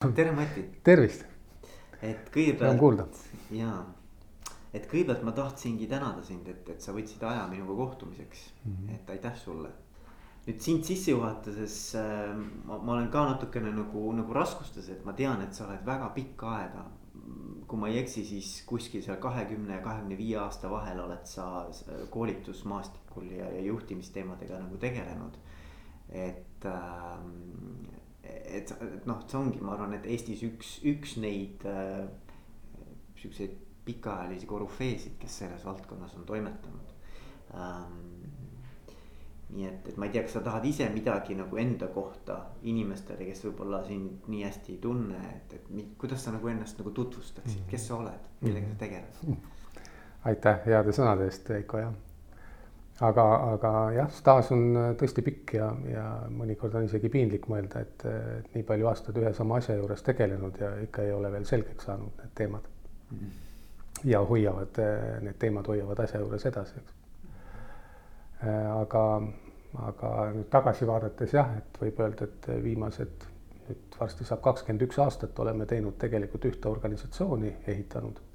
tere, Mati. tervist. et kõigepealt. jaa, et kõigepealt ma tahtsingi tänada sind, et, et sa võtsid aja minuga kohtumiseks mm, -hmm. et aitäh sulle. nüüd sind sissejuhatuses äh, ma, ma olen ka natukene nagu, nagu raskustes, et ma tean, et sa oled väga pikka aega. kui ma ei eksi, siis kuskil seal kahekümne ja kahekümne viie aasta vahel oled sa koolitusmaastikul ja, ja juhtimisteemadega nagu tegelenud. et äh, et, et noh, see ongi, ma arvan, et Eestis üks, üks neid äh, siukseid pikaajalisi korüfeesid, kes selles valdkonnas on toimetanud ähm,. nii et, et ma ei tea, kas sa tahad ise midagi nagu enda kohta inimestele, kes võib-olla sind nii hästi ei tunne, et, et mi, kuidas sa nagu ennast nagu tutvustaksid, kes sa oled, millega sa tegeled? aitäh heade sõnade eest, Veiko, jah aga, aga jah, staaž on äh, tõesti pikk ja, ja mõnikord on isegi piinlik mõelda, et, et nii palju aastaid ühe sama asja juures tegelenud ja ikka ei ole veel selgeks saanud need teemad mm. -hmm. ja hoiavad, äh, need teemad hoiavad asja juures edasi, eks. Äh, aga, aga nüüd tagasi vaadates jah, et võib öelda, et viimased nüüd varsti saab kakskümmend üks aastat, oleme teinud tegelikult ühte organisatsiooni, ehitanud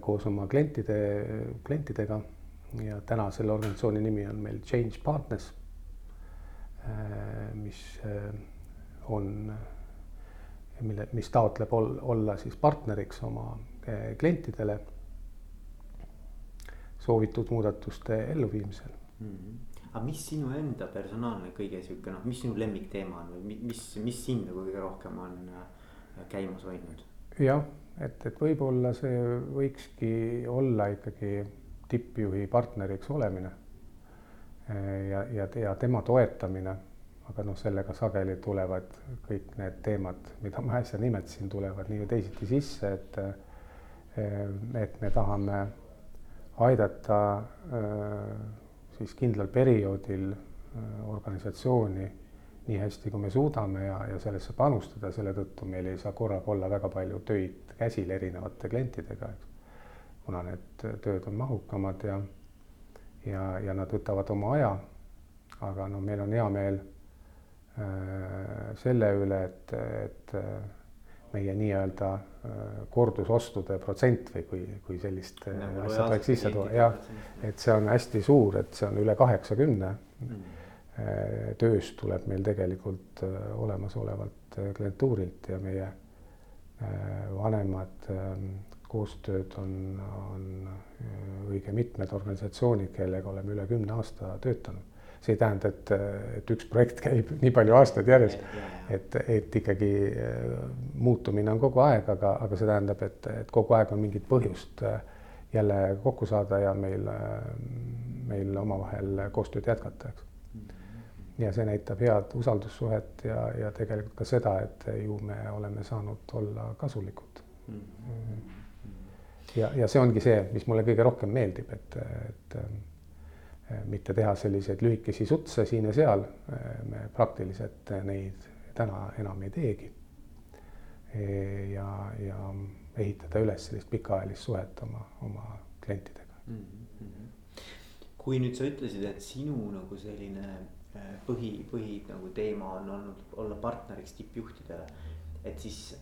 koos oma klientide, klientidega ja täna selle organisatsiooni nimi on meil Change Partners, äh, mis äh, on, mille, mis taotleb ol, olla siis partneriks oma äh, klientidele soovitud muudatuste elluviimisel mm. -hmm aga mis sinu enda personaalne kõige sihuke noh, mis sinu lemmikteema on või mis, mis sind nagu kõige rohkem on käimas hoidnud? jah, et, et võib-olla see võikski olla ikkagi tippjuhi partneriks olemine ja, ja, ja tema toetamine. aga noh, sellega sageli tulevad kõik need teemad, mida ma äsja nimetasin, tulevad nii või teisiti sisse, et et me tahame aidata siis kindlal perioodil organisatsiooni nii hästi, kui me suudame ja, ja sellesse panustada, selle tõttu meil ei saa korraga olla väga palju töid käsil erinevate klientidega, eks kuna need tööd on mahukamad ja, ja, ja nad võtavad oma aja. aga no meil on hea meel äh, selle üle, et, et äh, meie nii-öelda äh, kordusostude protsent või kui, kui sellist nagu asja tuleks sisse tuua, jah, et see on hästi suur, et see on üle kaheksakümne. Mm.. Tööst tuleb meil tegelikult olemasolevalt klientuurilt ja meie vanemad ähm, koostööd on, on äh, õige mitmed organisatsioonid, kellega oleme üle kümne aasta töötanud. see ei tähenda, et, et üks projekt käib nii palju aastaid järjest, et, et ikkagi äh, muutumine on kogu aeg, aga, aga see tähendab, et, et kogu aeg on mingit põhjust äh, jälle kokku saada ja meil, meil omavahel koostööd jätkata, eks ja see näitab head usaldussuhet ja, ja tegelikult ka seda, et ju me oleme saanud olla kasulikud mm. -hmm ja, ja see ongi see, mis mulle kõige rohkem meeldib, et, et äh, mitte teha selliseid lühikesi sutse siin ja seal. me praktiliselt neid täna enam ei teegi. E, ja, ja ehitada üles sellist pikaajalist suhet oma, oma klientidega mm. -hmm. kui nüüd sa ütlesid, et sinu nagu selline äh, põhi, põhi nagu teema on olnud olla partneriks tippjuhtidele, et siis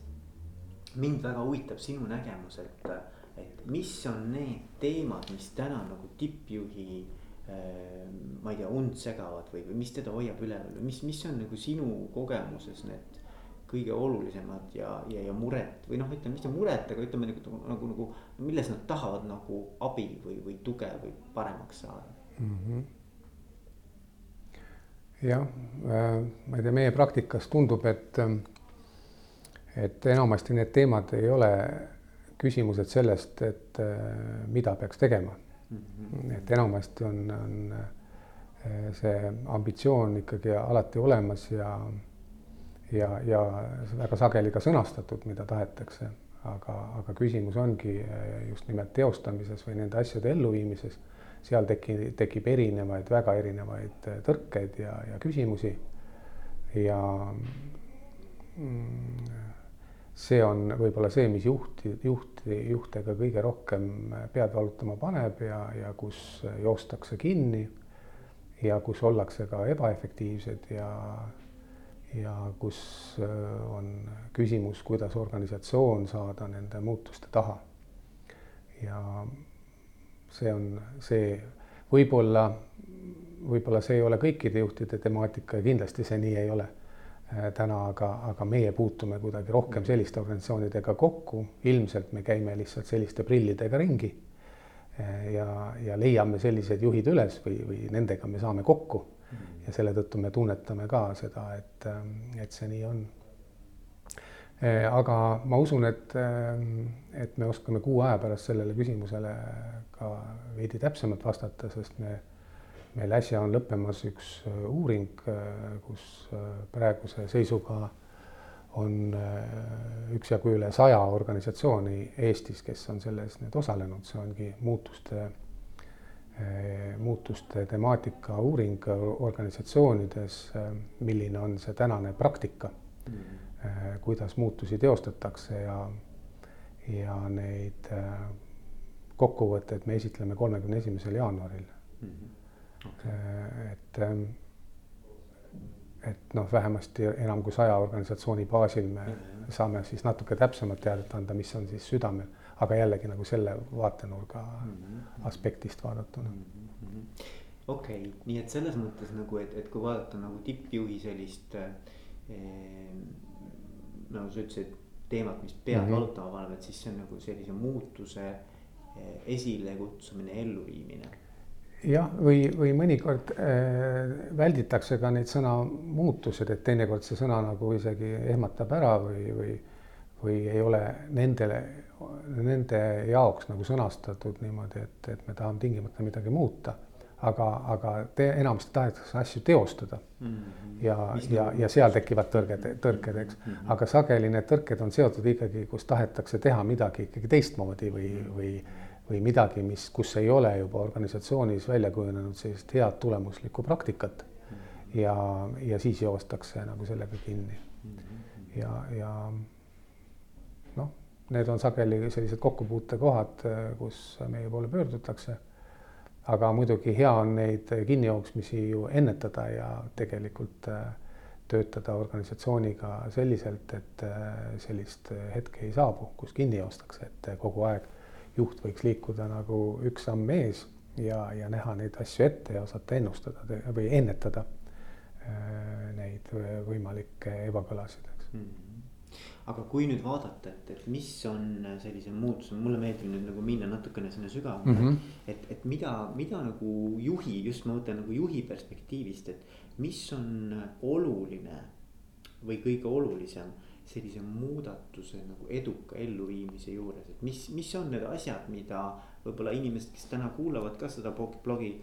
mind väga huvitab sinu nägemus, et et mis on need teemad, mis täna nagu tippjuhi äh,. ma ei tea, und segavad või, või mis teda hoiab üleval või mis, mis on nagu sinu kogemuses need kõige olulisemad ja, ja, ja muret või noh, ütleme mitte muret, aga ütleme nagu, nagu, nagu milles nad tahavad nagu abi või, või tuge või paremaks saada mm. -hmm jah äh,, ma ei tea, meie praktikas tundub, et, et enamasti need teemad ei ole küsimused sellest, et äh, mida peaks tegema mm. -hmm. et enamasti on, on äh, see ambitsioon ikkagi alati olemas ja, ja, ja väga sageli ka sõnastatud, mida tahetakse, aga, aga küsimus ongi äh, just nimelt teostamises või nende asjade elluviimises. seal tekib, tekib erinevaid, väga erinevaid tõrkeid ja, ja küsimusi ja mm, see on võib-olla see, mis juhti, juhti, juhte ka kõige rohkem pead valutama paneb ja, ja kus joostakse kinni ja kus ollakse ka ebaefektiivsed ja, ja kus on küsimus, kuidas organisatsioon saada nende muutuste taha. ja see on see, võib-olla, võib-olla see ei ole kõikide juhtide temaatika ja kindlasti see nii ei ole Äh, täna, aga, aga meie puutume kuidagi rohkem selliste organisatsioonidega kokku, ilmselt me käime lihtsalt selliste prillidega ringi. Äh, ja, ja leiame sellised juhid üles või, või nendega me saame kokku. ja selle tõttu me tunnetame ka seda, et, äh, et see nii on. aga ma usun, et, et me oskame kuu aja pärast sellele küsimusele ka veidi täpsemalt vastata, sest me meil äsja on lõppemas üks äh, uuring, äh, kus äh, praeguse seisuga on üksjagu üle saja organisatsiooni Eestis, kes on selles nüüd osalenud, see ongi muutuste, muutuste temaatika uuring organisatsioonides, milline on see tänane praktika mm, -hmm. kuidas muutusi teostatakse ja, ja neid kokkuvõtteid me esitleme kolmekümne esimesel jaanuaril mm. -hmm okay.. et, ähm, et noh, vähemasti enam kui saja organisatsiooni baasil me saame siis natuke täpsemat teadet anda, mis on siis südamel, aga jällegi nagu selle vaatenurga -hmm. aspektist vaadatuna mm. -hmm. okei okay., nii et selles mõttes nagu, et, et kui vaadata nagu tippjuhi sellist eh, nagu sa ütlesid, teemat, mis peab mm -hmm. valutama paneb, et siis see on nagu sellise muutuse eh, esilekutsumine, elluviimine jah, või, või mõnikord äh, välditakse ka neid sõna muutused, et teinekord see sõna nagu isegi ehmatab ära või, või, või ei ole nendele, nende jaoks nagu sõnastatud niimoodi, et, et me tahame tingimata midagi muuta. aga, aga te, enamasti tahetakse asju teostada mm. -hmm. ja, ja, ja seal tekivad tõrged, tõrked, eks mm, -hmm. aga sageli need tõrked on seotud ikkagi, kus tahetakse teha midagi ikkagi teistmoodi või, või või midagi, mis, kus ei ole juba organisatsioonis välja kujunenud sellist head tulemuslikku praktikat. ja, ja siis joostakse nagu sellega kinni. ja, ja noh, need on sageli sellised kokkupuutekohad, kus meie poole pöördutakse. aga muidugi hea on neid kinnijooksmisi ju ennetada ja tegelikult äh, töötada organisatsiooniga selliselt, et äh, sellist hetke ei saabu, kus kinni joostakse, et kogu aeg juht võiks liikuda nagu üks samm ees ja, ja näha neid asju ette ja osata ennustada või ennetada äh, neid võimalikke ebakõlasid, eks mm. -hmm aga kui nüüd vaadata, et, et mis on sellise muutuse, mulle meeldib nüüd nagu minna natukene sinna sügavamale mm. -hmm. et, et mida, mida nagu juhi, just ma mõtlen nagu juhi perspektiivist, et mis on oluline või kõige olulisem sellise muudatuse nagu eduka elluviimise juures, et mis, mis on need asjad, mida võib-olla inimesed, kes täna kuulavad ka seda blogi.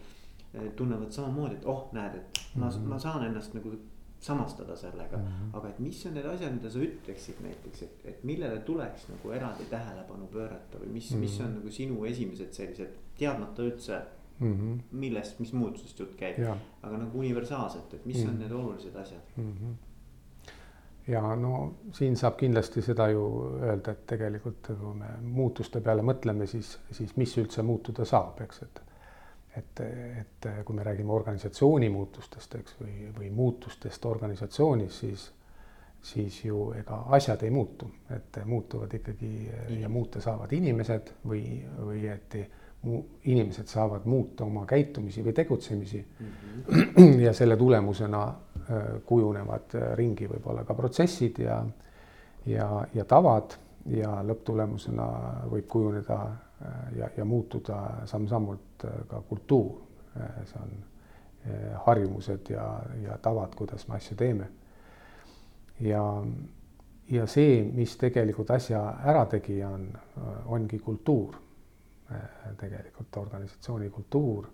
Eh, tunnevad samamoodi, et oh, näed, et ma mm, -hmm. ma saan ennast nagu samastada sellega mm. -hmm. aga et mis on need asjad, mida sa ütleksid näiteks, et, et millele tuleks nagu eraldi tähelepanu pöörata või mis mm, -hmm. mis on nagu sinu esimesed sellised teadmata üldse mm. -hmm. millest, mis muutusest jutt käib, aga nagu universaalselt, et mis mm -hmm. on mhm. need olulised asjad mm. -hmm ja no siin saab kindlasti seda ju öelda, et tegelikult kui me muutuste peale mõtleme, siis, siis mis üldse muutuda saab, eks, et et, et kui me räägime organisatsiooni muutustest, eks, või, või muutustest organisatsioonis, siis siis ju ega asjad ei muutu, et muutuvad ikkagi mm. ja muuta saavad inimesed või, või et inimesed saavad muuta oma käitumisi või tegutsemisi mm. -hmm. ja selle tulemusena kujunevad äh, ringi võib-olla ka protsessid ja, ja, ja tavad ja lõpptulemusena võib kujuneda äh, ja, ja muutuda samm-sammult ka kultuur. see on harjumused ja, ja tavad, kuidas me asju teeme. ja, ja see, mis tegelikult asja ärategija on, ongi kultuur. tegelikult organisatsiooni kultuur,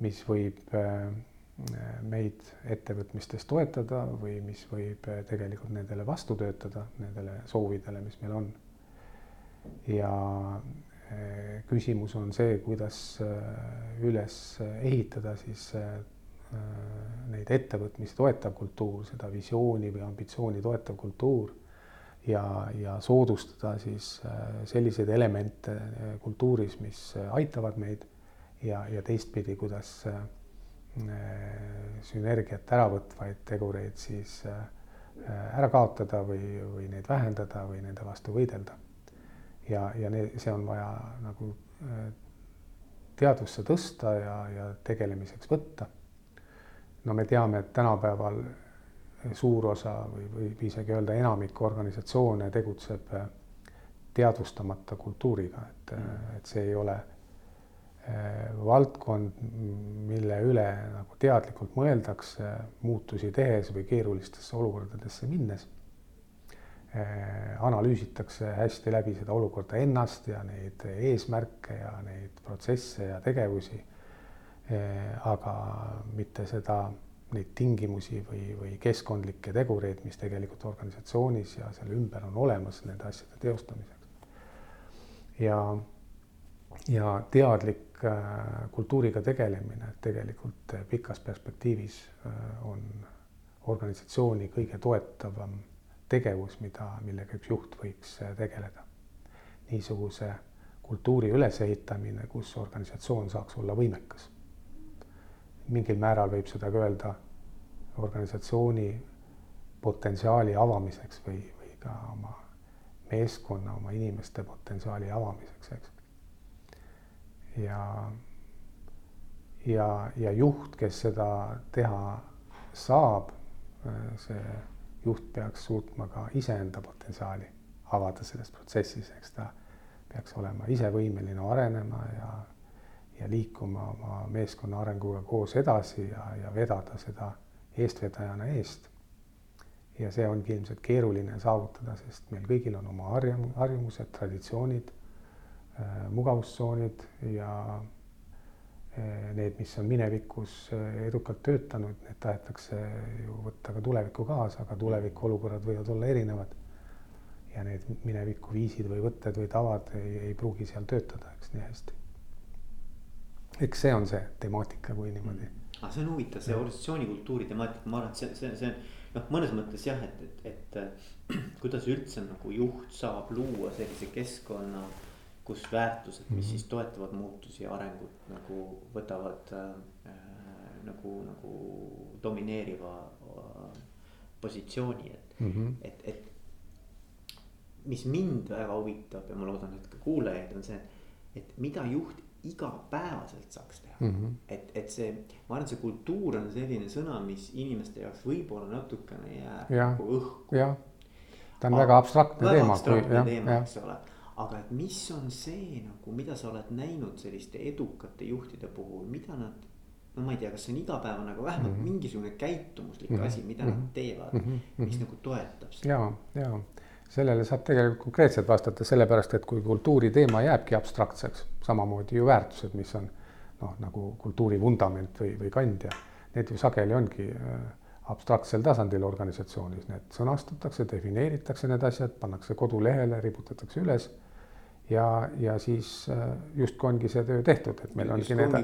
mis võib meid ettevõtmistes toetada või mis võib tegelikult nendele vastu töötada, nendele soovidele, mis meil on. ja eh, küsimus on see, kuidas eh, üles ehitada siis eh, neid ettevõtmisi toetav kultuur, seda visiooni või ambitsiooni toetav kultuur ja, ja soodustada siis selliseid elemente kultuuris, mis aitavad meid ja, ja teistpidi, kuidas Äh, sünergiat ära võtvaid tegureid siis äh, ära kaotada või, või neid vähendada või nende vastu võidelda. ja, ja need, see on vaja nagu teadvusse tõsta ja, ja tegelemiseks võtta. no me teame, et tänapäeval suur osa või võib isegi öelda enamik organisatsioone tegutseb teadvustamata kultuuriga, et, et see ei ole valdkond, mille üle nagu teadlikult mõeldakse muutusi tehes või keerulistesse olukordadesse minnes eh,. analüüsitakse hästi läbi seda olukorda ennast ja neid eesmärke ja neid protsesse ja tegevusi eh,. aga mitte seda, neid tingimusi või, või keskkondlikke tegureid, mis tegelikult organisatsioonis ja selle ümber on olemas nende asjade teostamiseks ja, ja teadlik äh, kultuuriga tegelemine tegelikult äh, pikas perspektiivis äh, on organisatsiooni kõige toetavam tegevus, mida, millega üks juht võiks tegeleda. niisuguse kultuuri ülesehitamine, kus organisatsioon saaks olla võimekas. mingil määral võib seda ka öelda organisatsiooni potentsiaali avamiseks või, või ka oma meeskonna, oma inimeste potentsiaali avamiseks, eks. Ja, ja, ja juht, kes seda teha saab, see juht peaks suutma ka iseenda potentsiaali avada selles protsessis, eks ta peaks olema ise võimeline arenema ja, ja liikuma oma meeskonna arenguga koos edasi ja, ja vedada seda eestvedajana eest. Ja see ongi ilmselt keeruline saavutada, sest meil kõigil on oma harjum-, harjumused, traditsioonid mugavustsoonid ja äh, need, mis on minevikus äh, edukalt töötanud, need tahetakse ju võtta ka tulevikku kaasa, aga tuleviku olukorrad võivad olla erinevad. ja need mineviku viisid või võtted või tavad ei, ei pruugi seal töötada, eks nii hästi. eks see on see temaatika, kui niimoodi mm.. aga see on huvitav, see organisatsioonikultuuri temaatika, ma arvan, et see, see, see on noh, mõnes mõttes jah, et, et, et kuidas üldse nagu juht saab luua sellise keskkonna, kus väärtused, mis mm -hmm. siis toetavad muutusi ja arengut nagu võtavad äh, nagu, nagu domineeriva äh, positsiooni, et mm, -hmm. et, et. mis mind väga huvitab ja ma loodan, et ka kuulajaid on see, et, mida juht igapäevaselt saaks teha mm. -hmm. et, et see, ma arvan, et see kultuur on selline sõna, mis inimeste jaoks võib-olla natukene jääb nagu õhku. jah, ta on aga, väga abstraktne väga teema. abstraktne teema, eks ole. Aga et mis on see nagu, mida sa oled näinud selliste edukate juhtide puhul, mida nad. no ma ei tea, kas see on igapäevane, aga vähemalt mm -hmm. mingisugune käitumuslik mm -hmm. asi, mida mm -hmm. nad teevad mm, -hmm. mis nagu toetab seda. ja, ja sellele saab tegelikult konkreetselt vastata, sellepärast et kui kultuuri teema jääbki abstraktseks, samamoodi ju väärtused, mis on noh, nagu kultuuri vundament või, või kandja, need ju sageli ongi äh, abstraktsel tasandil organisatsioonis, need sõnastatakse, defineeritakse need asjad, pannakse kodulehele, riputatakse üles ja, ja siis äh, justkui ongi see töö tehtud, et meil ongi need.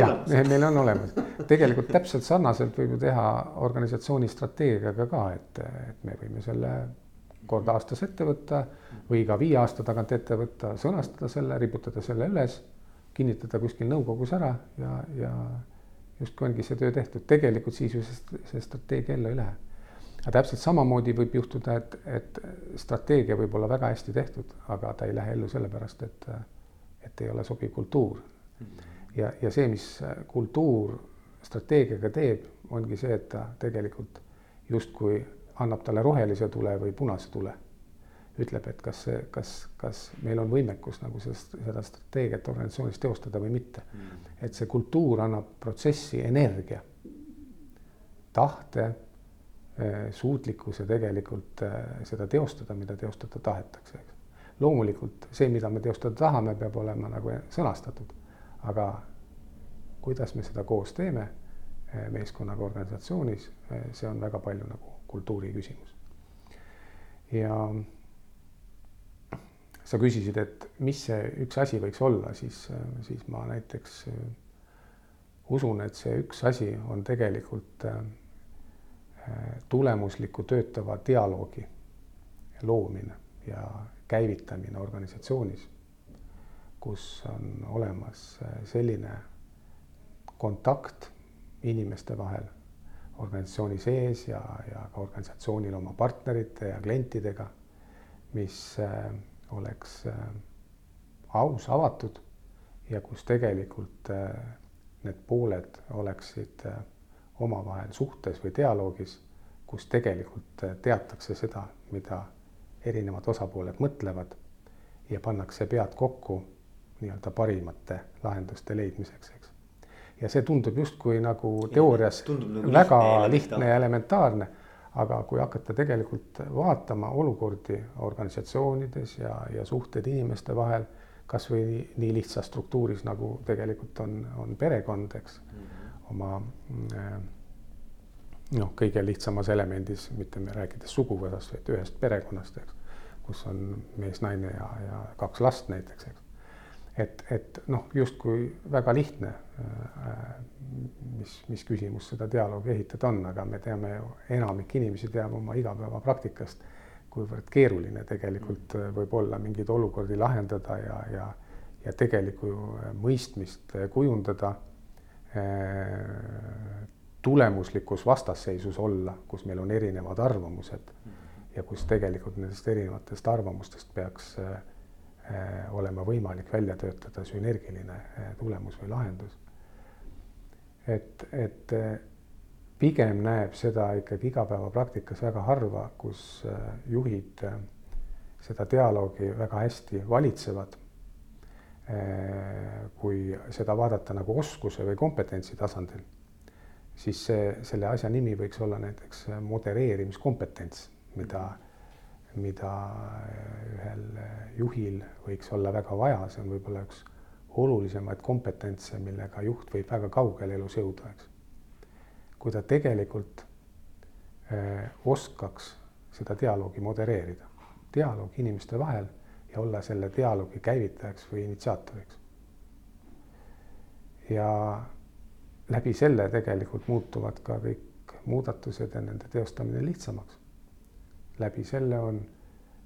jah, meil on olemas, tegelikult täpselt sarnaselt võib ju teha organisatsiooni strateegiaga ka, et, et me võime selle kord aastas ette võtta või ka viie aasta tagant ette võtta, sõnastada selle, riputada selle üles, kinnitada kuskil nõukogus ära ja, ja justkui ongi see töö tehtud, tegelikult siis ju see, see strateegia ellu ei lähe. Aga täpselt samamoodi võib juhtuda, et, et strateegia võib olla väga hästi tehtud, aga ta ei lähe ellu sellepärast, et, et ei ole sobiv kultuur. ja, ja see, mis kultuur strateegiaga teeb, ongi see, et ta tegelikult justkui annab talle rohelise tule või punase tule. ütleb, et kas see, kas, kas meil on võimekus nagu sellest, seda strateegiat organisatsioonis teostada või mitte mm.. et see kultuur annab protsessi energia, tahte, suutlikkuse tegelikult eh, seda teostada, mida teostada tahetakse, loomulikult see, mida me teostada tahame, peab olema nagu sõnastatud, aga kuidas me seda koos teeme eh, meeskonnaga organisatsioonis, see on väga palju nagu kultuuri küsimus. ja sa küsisid, et mis see üks asi võiks olla, siis, siis ma näiteks usun, et see üks asi on tegelikult äh, tulemusliku töötava dialoogi loomine ja käivitamine organisatsioonis, kus on olemas selline kontakt inimeste vahel organisatsiooni sees ja, ja ka organisatsioonil oma partnerite ja klientidega, mis äh, oleks äh, aus, avatud ja kus tegelikult äh, need pooled oleksid omavahel suhtes või dialoogis, kus tegelikult teatakse seda, mida erinevad osapooled mõtlevad ja pannakse pead kokku nii-öelda parimate lahenduste leidmiseks, eks. ja see tundub justkui nagu teoorias nagu väga lihtne, lihtne ja elementaarne, aga kui hakata tegelikult vaatama olukordi organisatsioonides ja, ja suhted inimeste vahel, kasvõi nii, nii lihtsas struktuuris, nagu tegelikult on, on perekond, eks mm, -hmm. Oma mm, noh, kõige lihtsamas elemendis, mitte rääkides suguvõsast, vaid ühest perekonnast, eks, kus on mees, naine ja, ja kaks last näiteks, eks. et, et noh, justkui väga lihtne, äh, mis, mis küsimus seda dialoogi ehitada on, aga me teame ju, enamik inimesi teab oma igapäevapraktikast, kuivõrd keeruline tegelikult võib olla mingeid olukordi lahendada ja, ja, ja tegelikku mõistmist kujundada äh, tulemuslikus vastasseisus olla, kus meil on erinevad arvamused ja kus tegelikult nendest erinevatest arvamustest peaks äh, äh, olema võimalik välja töötada sünergiline äh, tulemus või lahendus. et, et pigem näeb seda ikkagi igapäevapraktikas väga harva, kus juhid seda dialoogi väga hästi valitsevad. Kui seda vaadata nagu oskuse või kompetentsi tasandil siis see, selle asja nimi võiks olla näiteks modereerimiskompetents, mida, mida ühel juhil võiks olla väga vaja, see on võib-olla üks olulisemaid kompetentse, millega juht võib väga kaugele elus jõuda, eks. kui ta tegelikult eh, oskaks seda dialoogi modereerida, dialoog inimeste vahel ja olla selle dialoogi käivitajaks või initsiaatoriks. ja läbi selle tegelikult muutuvad ka kõik muudatused ja nende teostamine lihtsamaks. läbi selle on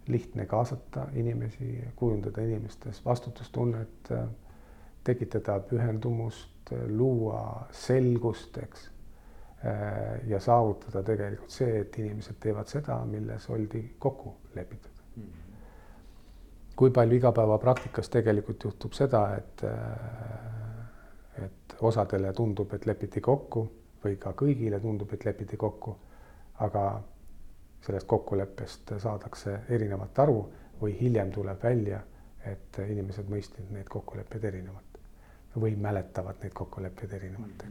lihtne kaasata inimesi, kujundada inimestes vastutustunnet, tekitada pühendumust, luua selgust, eks. ja saavutada tegelikult see, et inimesed teevad seda, milles oldi kokku lepitud mm. -hmm. Kui palju igapäevapraktikas tegelikult juhtub seda, et et osadele tundub, et lepiti kokku või ka kõigile tundub, et lepiti kokku, aga sellest kokkuleppest saadakse erinevat aru või hiljem tuleb välja, et inimesed mõistsid neid kokkuleppeid erinevalt või mäletavad neid kokkuleppeid erinevalt.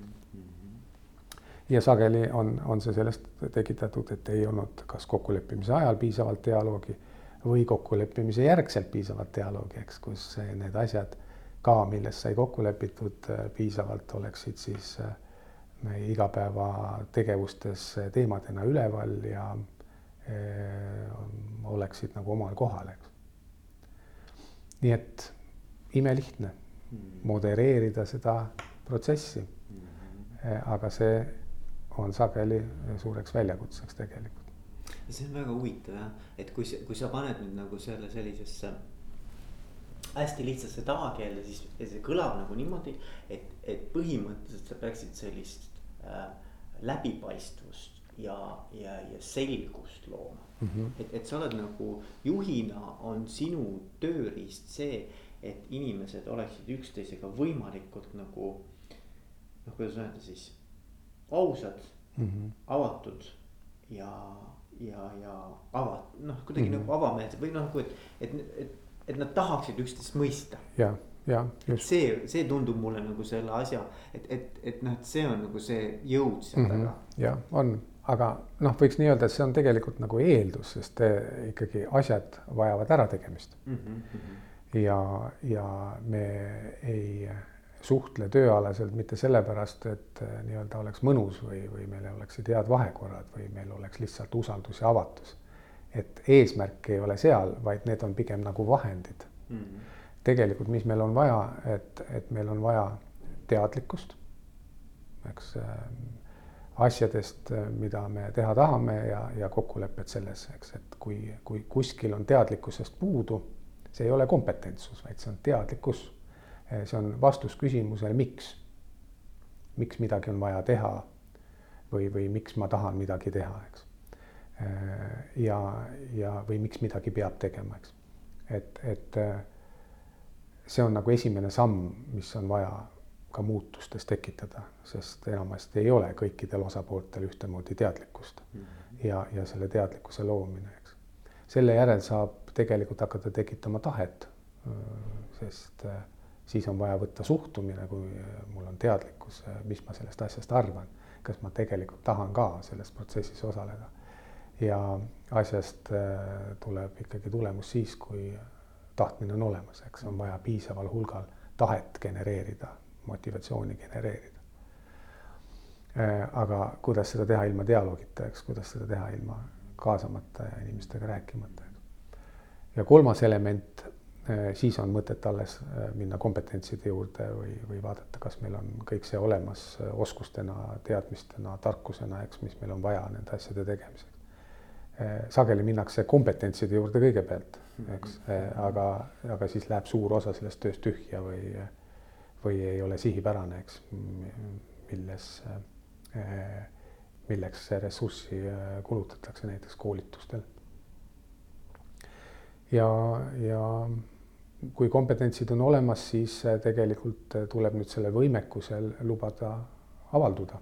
Ja sageli on, on see sellest tekitatud, et ei olnud kas kokkuleppimise ajal piisavalt dialoogi või kokkuleppimise järgselt piisavalt dialoogi, eks, kus need asjad ka, milles sai kokku lepitud äh, piisavalt, oleksid siis äh, meie igapäevategevustes äh, teemadena üleval ja oleksid nagu omal kohal, eks. nii et imelihtne modereerida seda protsessi. Hmm. aga see on sageli suureks väljakutseks tegelikult. See on väga huvitav jah, et kui, kui sa paned nüüd nagu selle sellisesse hästi lihtsasse tavakeelde, siis see kõlab nagu niimoodi, et, et põhimõtteliselt sa peaksid sellist äh, läbipaistvust ja, ja, ja selgust looma mm. -hmm. et, et sa oled nagu juhina on sinu tööriist see, et inimesed oleksid üksteisega võimalikult nagu noh, kuidas öelda siis ausad mm, -hmm. avatud ja, ja, ja avat-, noh, kuidagi mm -hmm. nagu avameelsed või noh, nagu et, et, et et nad tahaksid üksteist mõista. ja, ja see, see tundub mulle nagu selle asja, et, et, et noh, et see on nagu see jõud seal mm -hmm. taga. ja on, aga noh, võiks nii öelda, et see on tegelikult nagu eeldus, sest ikkagi asjad vajavad ärategemist mm. -hmm. ja, ja me ei suhtle tööalaselt mitte sellepärast, et nii-öelda oleks mõnus või, või meil oleksid head vahekorrad või meil oleks lihtsalt usaldus ja avatus et eesmärk ei ole seal, vaid need on pigem nagu vahendid mm. -hmm. tegelikult, mis meil on vaja, et, et meil on vaja teadlikkust, eks äh, asjadest, mida me teha tahame ja, ja kokkulepet selles, eks, et kui, kui kuskil on teadlikkusest puudu, see ei ole kompetentsus, vaid see on teadlikkus. See on vastus küsimusele, miks. miks midagi on vaja teha või, või miks ma tahan midagi teha, eks. ja, ja, või miks midagi peab tegema, eks. et, et see on nagu esimene samm, mis on vaja ka muutustes tekitada, sest enamasti ei ole kõikidel osapooltel ühtemoodi teadlikkust mm -hmm. ja, ja selle teadlikkuse loomine, eks. selle järel saab tegelikult hakata tekitama tahet, sest siis on vaja võtta suhtumine, kui mul on teadlikkus, mis ma sellest asjast arvan, kas ma tegelikult tahan ka selles protsessis osaleda. ja asjast tuleb ikkagi tulemus siis, kui tahtmine on olemas, eks on vaja piisaval hulgal tahet genereerida motivatsiooni genereerida. Aga kuidas seda teha ilma dialoogita, eks, kuidas seda teha ilma kaasamata ja inimestega rääkimata. ja kolmas element, siis on mõtet alles äh, minna kompetentside juurde või, või vaadata, kas meil on kõik see olemas oskustena, teadmistena, tarkusena, eks, mis meil on vaja nende asjade tegemiseks. sageli minnakse kompetentside juurde kõigepealt, eks, aga, aga siis läheb suur osa sellest tööst tühja või või ei ole sihipärane, eks, milles, milleks ressurssi kulutatakse näiteks koolitustel. ja, ja kui kompetentsid on olemas, siis tegelikult tuleb nüüd sellel võimekusel lubada avalduda.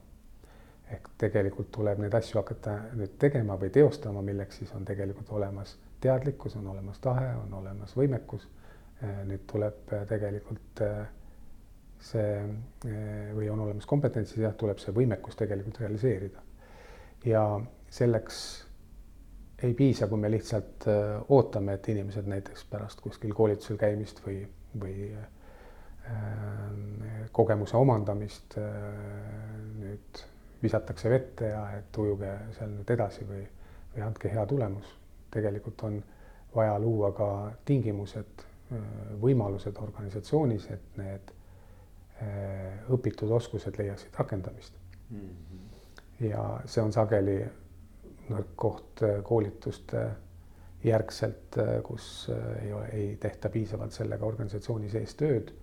ehk tegelikult tuleb neid asju hakata nüüd tegema või teostama, milleks siis on tegelikult olemas teadlikkus, on olemas tahe, on olemas võimekus. nüüd tuleb tegelikult see eh, või on olemas kompetents, siis jah, tuleb see võimekus tegelikult realiseerida. ja selleks ei piisa, kui me lihtsalt eh, ootame, et inimesed näiteks pärast kuskil koolitusel käimist või, või äh, kogemuse omandamist äh, nüüd visatakse vette ja et ujuge seal nüüd edasi või, või andke hea tulemus. tegelikult on vaja luua ka tingimused, võimalused organisatsioonis, et need Äh, õpitud oskused leiaksid rakendamist mm. -hmm. ja see on sageli koht äh, koolituste järgselt, äh, kus ei ole, ei tehta piisavalt sellega organisatsiooni sees tööd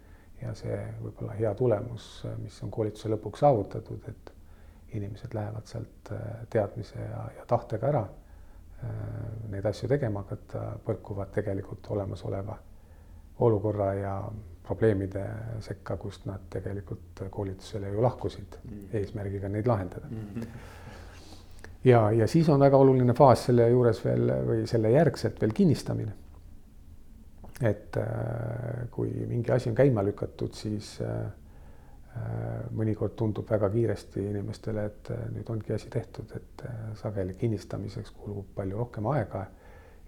ja see võib-olla hea tulemus, mis on koolituse lõpuks saavutatud, et inimesed lähevad sealt teadmise ja, ja tahtega ära neid asju tegema hakata, põrkuvad tegelikult olemasoleva olukorra ja probleemide sekka, kust nad tegelikult koolitusele ju lahkusid mm. eesmärgiga neid lahendada mm. -hmm. Ja, ja siis on väga oluline faas selle juures veel või selle järgselt veel kinnistamine. et äh, kui mingi asi on käima lükatud, siis äh, äh mõnikord tundub väga kiiresti inimestele, et nüüd ongi asi tehtud, et sageli kinnistamiseks kulub palju rohkem aega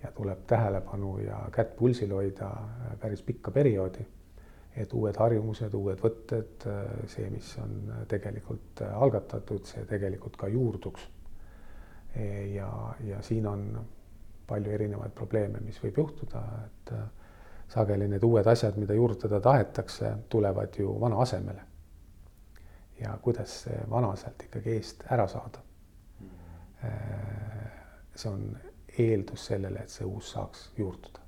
ja tuleb tähelepanu ja kätt pulsil hoida päris pikka perioodi et uued harjumused, uued võtted, see, mis on tegelikult algatatud, see tegelikult ka juurduks. Ja, ja siin on palju erinevaid probleeme, mis võib juhtuda, et sageli need uued asjad, mida juurutada tahetakse, tulevad ju vana asemele. ja kuidas see vana sealt ikkagi eest ära saada? see on eeldus sellele, et see uus saaks juurduda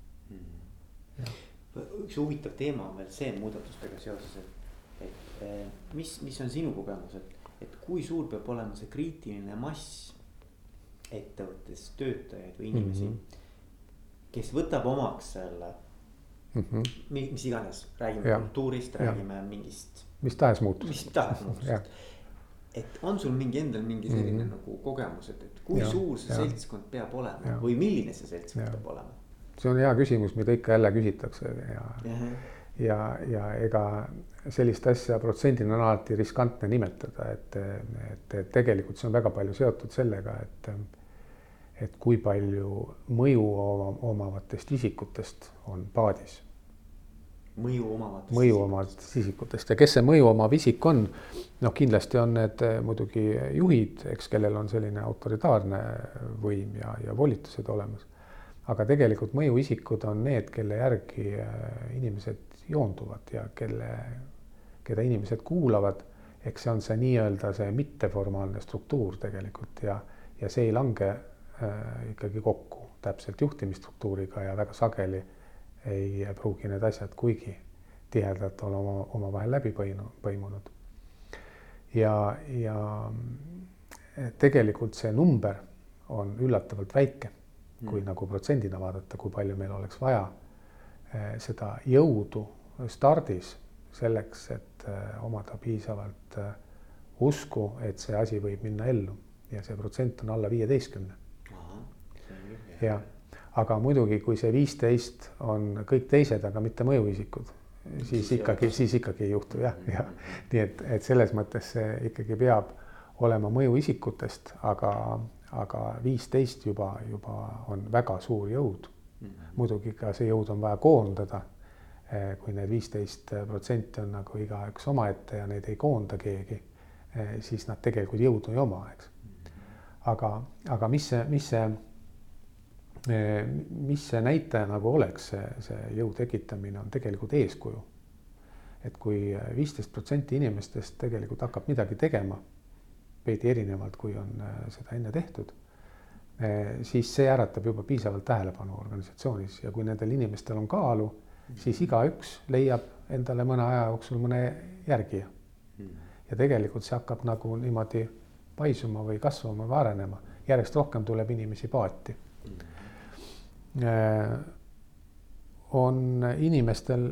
üks huvitav teema on veel see muudatustega seoses, et, et eh, mis, mis on sinu kogemus, et, et kui suur peab olema see kriitiline mass ettevõttes töötajaid või inimesi mm, -hmm. kes võtab omaks selle mm, -hmm. mis iganes, räägime ja. kultuurist, räägime ja. mingist. mis tahes muutusest. mis tahes muutusest et on sul mingi endal mingi selline mm -hmm. nagu kogemus, et, et kui ja, suur see ja. seltskond peab olema ja. või milline see seltskond ja. peab olema? see on hea küsimus, mida ikka jälle küsitakse ja -hmm. Ja, ja ega sellist asja protsendina on alati riskantne nimetada, et, et, tegelikult see on väga palju seotud sellega, et, et kui palju mõju omavatest isikutest on paadis. mõju omavatest. mõju omavatest isikutest ja kes see mõju omav isik on, noh, kindlasti on need muidugi juhid, eks, kellel on selline autoritaarne võim ja, ja volitused olemas aga tegelikult mõjuisikud on need, kelle järgi äh, inimesed joonduvad ja kelle, keda inimesed kuulavad. eks see on see nii-öelda see mitteformaalne struktuur tegelikult ja, ja see ei lange äh, ikkagi kokku täpselt juhtimisstruktuuriga ja väga sageli ei pruugi need asjad kuigi tihedalt olla oma, omavahel läbi põimu, põimunud. ja, ja tegelikult see number on üllatavalt väike, kui mm. nagu protsendina vaadata, kui palju meil oleks vaja eh, seda jõudu stardis selleks, et eh, omada piisavalt eh, usku, et see asi võib minna ellu ja see protsent on alla viieteistkümne. jah, aga muidugi, kui see viisteist on kõik teised, aga mitte mõjuisikud, siis ikkagi, siis ikkagi ei juhtu jah, jah. Mm-hmm. nii et, et selles mõttes see ikkagi peab olema mõjuisikutest, aga, aga viisteist juba, juba on väga suur jõud. -hmm. muidugi ka see jõud on vaja koondada. Eh, kui need viisteist protsenti on nagu igaüks omaette ja neid ei koonda keegi, eh, siis nad tegelikult jõudu ei oma, eks. Aga, aga mis see, mis see mis see näitaja nagu oleks, see, see jõu tekitamine on tegelikult eeskuju. et kui viisteist protsenti inimestest tegelikult hakkab midagi tegema, veidi erinevalt, kui on seda enne tehtud, siis see äratab juba piisavalt tähelepanu organisatsioonis ja kui nendel inimestel on kaalu, siis igaüks leiab endale mõne aja jooksul mõne järgija. ja tegelikult see hakkab nagu niimoodi paisuma või kasvama või arenema, järjest rohkem tuleb inimesi paati Äh, on inimestel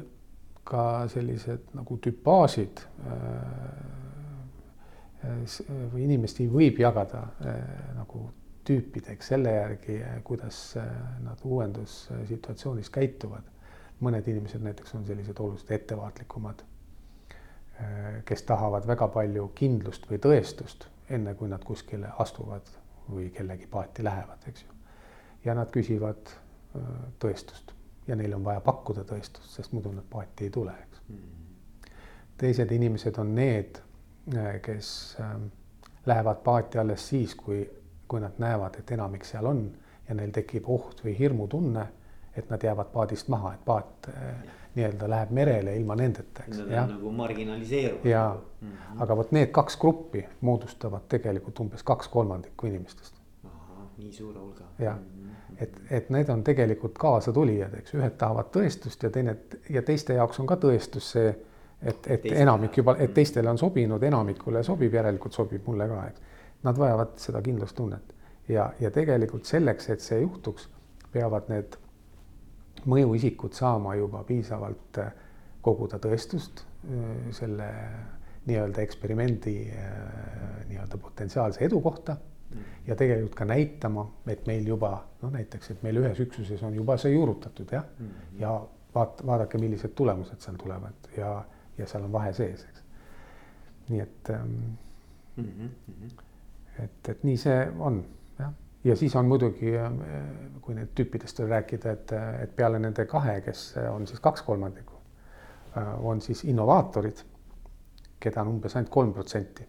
ka sellised nagu tüpaažid äh, või inimesi võib jagada äh, nagu tüüpideks selle järgi, kuidas nad uuendussituatsioonis käituvad. Mõned inimesed näiteks on sellised oluliselt ettevaatlikumad, kes tahavad väga palju kindlust või tõestust, enne kui nad kuskile astuvad või kellegi paati lähevad, eks ju. ja nad küsivad tõestust ja neil on vaja pakkuda tõestust, sest muidu nad paati ei tule, eks mm. -hmm. teised inimesed on need, äh, kes lähevad paati alles siis, kui, kui nad näevad, et enamik seal on ja neil tekib oht või hirmutunne, et nad jäävad paadist maha, et paat äh, nii-öelda läheb merele ilma nendeta, eks. Nagu marginaliseerunud. ja mm, -hmm. aga vot need kaks gruppi moodustavad tegelikult umbes kaks kolmandikku inimestest. nii suure hulga. jah mm -hmm et, et need on tegelikult kaasatulijad, eks ühed tahavad tõestust ja teine ja teiste jaoks on ka tõestus see, et, et Teiste enamik juba, et teistele on sobinud, enamikule sobib, järelikult sobib mulle ka, eks. Nad vajavad seda kindlustunnet ja, ja tegelikult selleks, et see juhtuks, peavad need mõjuisikud saama juba piisavalt äh, koguda tõestust äh, selle nii-öelda eksperimendi äh, nii-öelda potentsiaalse edu kohta ja tegelikult ka näitama, et meil juba noh, näiteks, et meil ühes üksuses on juba see juurutatud jah mm, -hmm. ja vaat-, vaadake, millised tulemused seal tulevad ja, ja seal on vahe sees, eks. nii et ähm, mm, -hmm. et, et nii see on ja siis on muidugi, äh, kui nüüd tüüpidest veel rääkida, et, et peale nende kahe, kes on siis kaks kolmandikku, äh, on siis innovaatorid, keda on umbes ainult kolm protsenti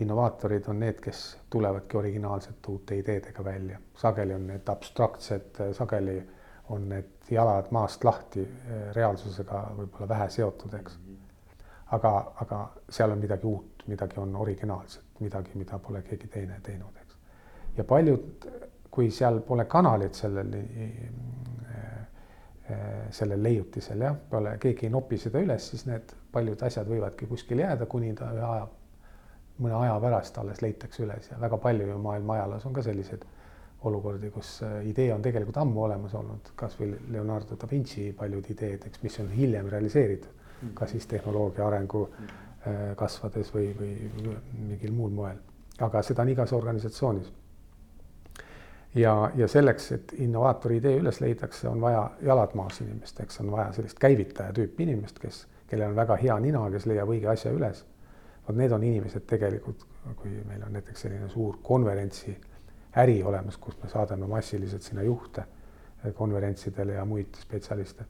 innovaatorid on need, kes tulevadki originaalsete uute ideedega välja, sageli on need abstraktsed, sageli on need jalad maast lahti, reaalsusega võib-olla vähe seotud, eks. aga, aga seal on midagi uut, midagi on originaalset, midagi, mida pole keegi teine teinud. Ja paljud, kui seal pole kanalit sellel, sellel leiutisel jah, pole, keegi ei nopi seda üles, siis need paljud asjad võivadki kuskil jääda, kuni ta ühe aja mõne aja pärast alles leitakse üles ja väga palju ju maailma ajaloos on ka selliseid olukordi, kus äh, idee on tegelikult ammu olemas olnud, kasvõi Leonardo da Vinci paljud ideed, eks, mis on hiljem realiseeritud mm, -hmm. ka siis tehnoloogia arengu -hmm. kasvades või, või mingil muul moel, aga seda on igas organisatsioonis. Ja, ja selleks, et innovaatori idee üles leidakse, on vaja jalad maas inimesteks, on vaja sellist käivitaja tüüpi inimest, kes, kellel on väga hea nina, kes leiab õige asja üles vot need on inimesed tegelikult, kui meil on näiteks selline suur konverentsi äri olemas, kus me saadame massiliselt sinna juhte konverentsidele ja muid spetsialiste.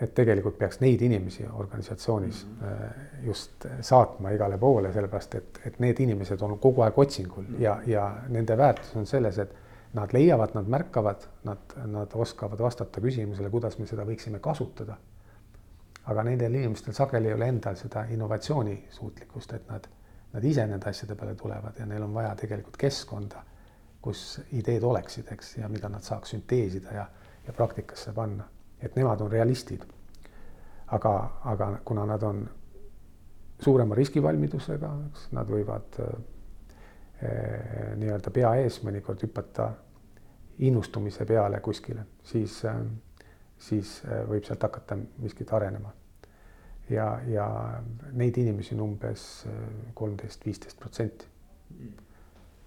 et tegelikult peaks neid inimesi organisatsioonis mm -hmm. just saatma igale poole, sellepärast et, et need inimesed on kogu aeg otsingul mm -hmm. ja, ja nende väärtus on selles, et nad leiavad, nad märkavad, nad, nad oskavad vastata küsimusele, kuidas me seda võiksime kasutada aga nendel inimestel sageli ei ole endal seda innovatsioonisuutlikkust, et nad, nad ise nende asjade peale tulevad ja neil on vaja tegelikult keskkonda, kus ideed oleksid, eks, ja mida nad saaks sünteesida ja, ja praktikasse panna, et nemad on realistid. aga, aga kuna nad on suurema riskivalmidusega, eks nad võivad eh, nii-öelda pea ees mõnikord hüpata innustumise peale kuskile, siis, siis võib sealt hakata miskit arenema. ja, ja neid inimesi on umbes kolmteist, viisteist protsenti.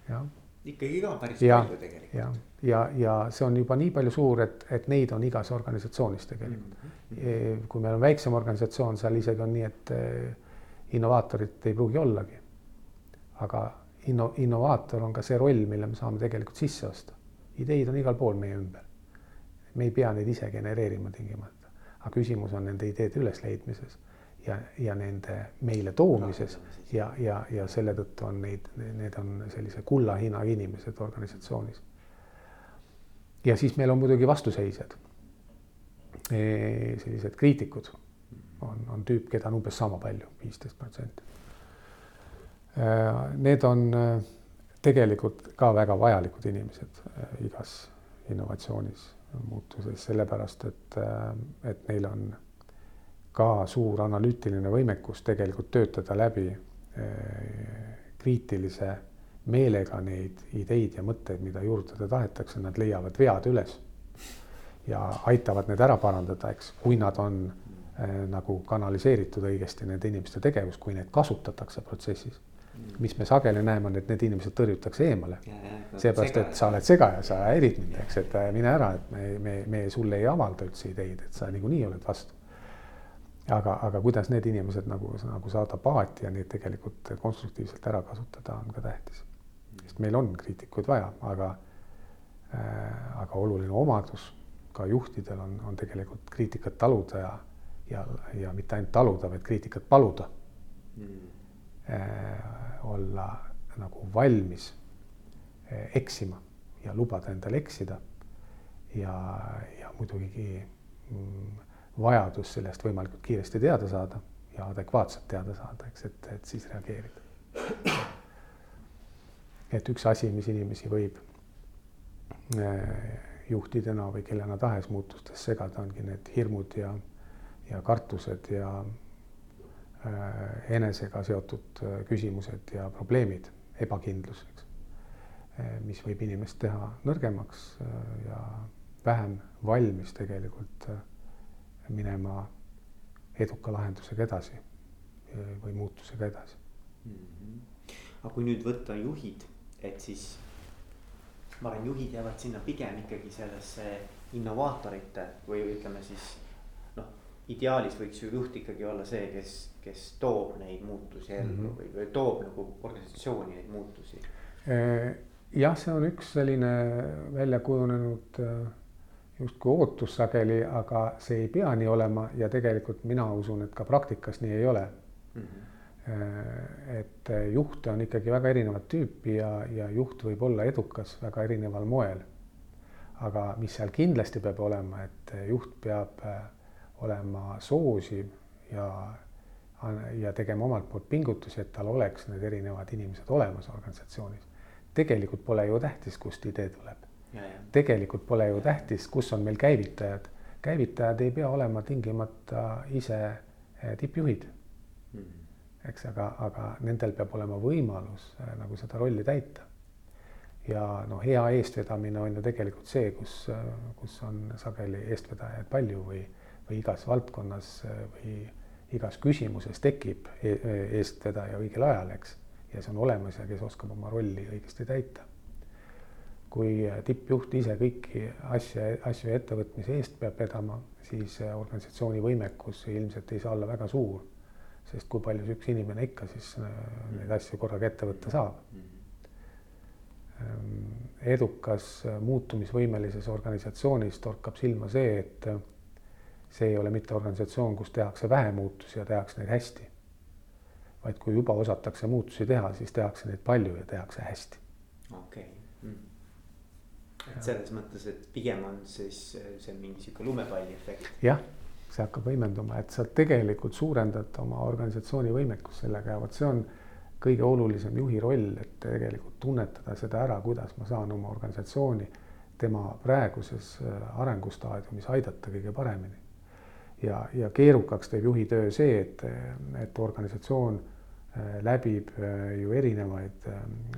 jah ikkagi ka päris ja, palju tegelikult. ja, ja, ja see on juba nii palju suur, et, et neid on igas organisatsioonis tegelikult mm. -hmm. kui meil on väiksem organisatsioon, seal isegi on nii, et eh, innovaatorit ei pruugi ollagi. aga inno-, innovaator on ka see roll, mille me saame tegelikult sisse osta. ideid on igal pool meie ümber. me ei pea neid ise genereerima tingimata, aga küsimus on nende ideede ülesleidmises ja, ja nende meile toomises ja, ja, ja selle tõttu on neid, need on sellise kulla hinnaga inimesed organisatsioonis. ja siis meil on muidugi vastuseisjad. sellised kriitikud on, on tüüp, keda on umbes sama palju, viisteist protsenti. Need on tegelikult ka väga vajalikud inimesed igas innovatsioonis, muutuses, sellepärast et, et neil on ka suur analüütiline võimekus tegelikult töötada läbi kriitilise meelega neid ideid ja mõtteid, mida juurutada tahetakse, nad leiavad vead üles ja aitavad need ära parandada, eks, kui nad on äh, nagu kanaliseeritud õigesti nende inimeste tegevus, kui neid kasutatakse protsessis. Mis me sageli näeme, on, et need inimesed tõrjutakse eemale. seepärast, et sa oled segaja, sa häirid mind, eks, et äh, mine ära, et me, me, me sulle ei avalda üldse ideid, et sa niikuinii oled vastu aga, aga kuidas need inimesed nagu, nagu saada paati ja neid tegelikult konstruktiivselt ära kasutada, on ka tähtis. sest meil on kriitikuid vaja, aga äh,, aga oluline omadus ka juhtidel on, on tegelikult kriitikat taluda ja, ja, ja mitte ainult taluda, vaid kriitikat paluda mm.. Äh, olla nagu valmis äh, eksima ja lubada endal eksida. ja, ja muidugi mm, vajadus sellest võimalikult kiiresti teada saada ja adekvaatselt teada saada, eks, et, et siis reageerida. et üks asi, mis inimesi võib eh, juhtidena või kellena tahes muutustes segada, ongi need hirmud ja, ja kartused ja äh, enesega seotud äh, küsimused ja probleemid, ebakindlus, eks. mis võib inimest teha nõrgemaks äh, ja vähem valmis tegelikult äh, minema eduka lahendusega edasi või muutusega edasi mm. -hmm. aga kui nüüd võtta juhid, et siis ma arvan, juhid jäävad sinna pigem ikkagi sellesse innovaatorite või ütleme siis ideaalis võiks ju juht ikkagi olla see, kes, kes toob neid muutusi ellu mm -hmm. või, või toob nagu organisatsiooni neid muutusi. jah, see on üks selline välja kujunenud äh, justkui ootus sageli, aga see ei pea nii olema ja tegelikult mina usun, et ka praktikas nii ei ole mm. -hmm. et juhte on ikkagi väga erinevat tüüpi ja, ja juht võib olla edukas väga erineval moel. aga mis seal kindlasti peab olema, et juht peab äh, olema soosiv ja, ja tegema omalt poolt pingutusi, et tal oleks need erinevad inimesed olemas organisatsioonis. tegelikult pole ju tähtis, kust idee tuleb tegelikult pole ju tähtis, kus on meil käivitajad. käivitajad ei pea olema tingimata ise eh, tippjuhid mm. -hmm. eks, aga, aga nendel peab olema võimalus äh, nagu seda rolli täita. ja noh, hea eestvedamine on ju tegelikult see, kus, äh, kus on sageli eestvedajaid palju või, või igas valdkonnas või igas küsimuses tekib e-, e-, eestvedaja õigel ajal, eks. ja see on olemas ja kes oskab oma rolli õigesti täita kui tippjuht ise kõiki asja, asju ja ettevõtmise eest peab vedama, siis organisatsiooni võimekus ilmselt ei saa olla väga suur. sest kui palju see üks inimene ikka siis äh, neid asju korraga ette võtta saab. Ähm, edukas muutumisvõimelises organisatsioonis torkab silma see, et see ei ole mitte organisatsioon, kus tehakse vähe muutusi ja tehakse neid hästi. vaid kui juba osatakse muutusi teha, siis tehakse neid palju ja tehakse hästi. okei okay et selles mõttes, et pigem on siis see mingi sihuke lumepalli efekt. jah, see hakkab võimenduma, et sa tegelikult suurendad oma organisatsiooni võimekust sellega ja vot see on kõige olulisem juhi roll, et tegelikult tunnetada seda ära, kuidas ma saan oma organisatsiooni tema praeguses äh, arengustaadiumis aidata kõige paremini. Ja, ja keerukaks teeb juhi töö see, et, et organisatsioon läbib ju erinevaid